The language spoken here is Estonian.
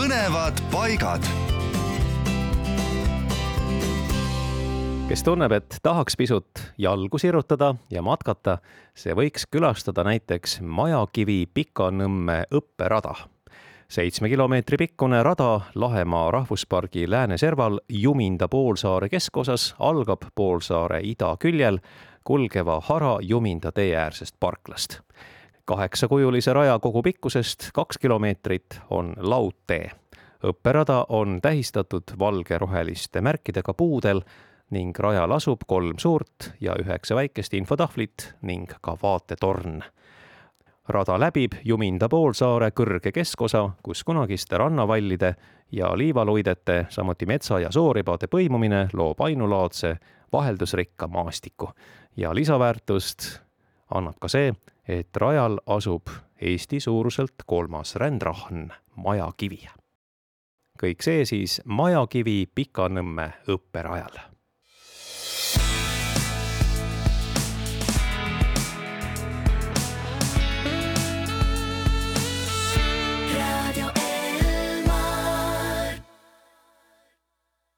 põnevad paigad. kes tunneb, et tahaks pisut jalgu sirutada ja matkata, see võiks külastada näiteks Majakivi Pikanõmme õpperada seitsme kilomeetri pikkune rada Lahemaa rahvuspargi lääneserval Juminda poolsaare keskosas algab poolsaare idaküljel kulgeva Hara Juminda teeäärsest parklast kaheksakujulise raja kogupikkusest kaks kilomeetrit on laudtee. õpperada on tähistatud valgeroheliste märkidega puudel ning rajal asub kolm suurt ja üheksa väikest infotahvlit ning ka vaatetorn. rada läbib Juminda poolsaare kõrge keskosa, kus kunagiste rannavallide ja liivaluidete, samuti metsa- ja sooribade põimumine loob ainulaadse vaheldusrikka maastiku ja lisaväärtust annab ka see, et rajal asub Eesti suuruselt kolmas rändrahn, Majakivi. kõik see siis Majakivi Pikanõmme õpperajal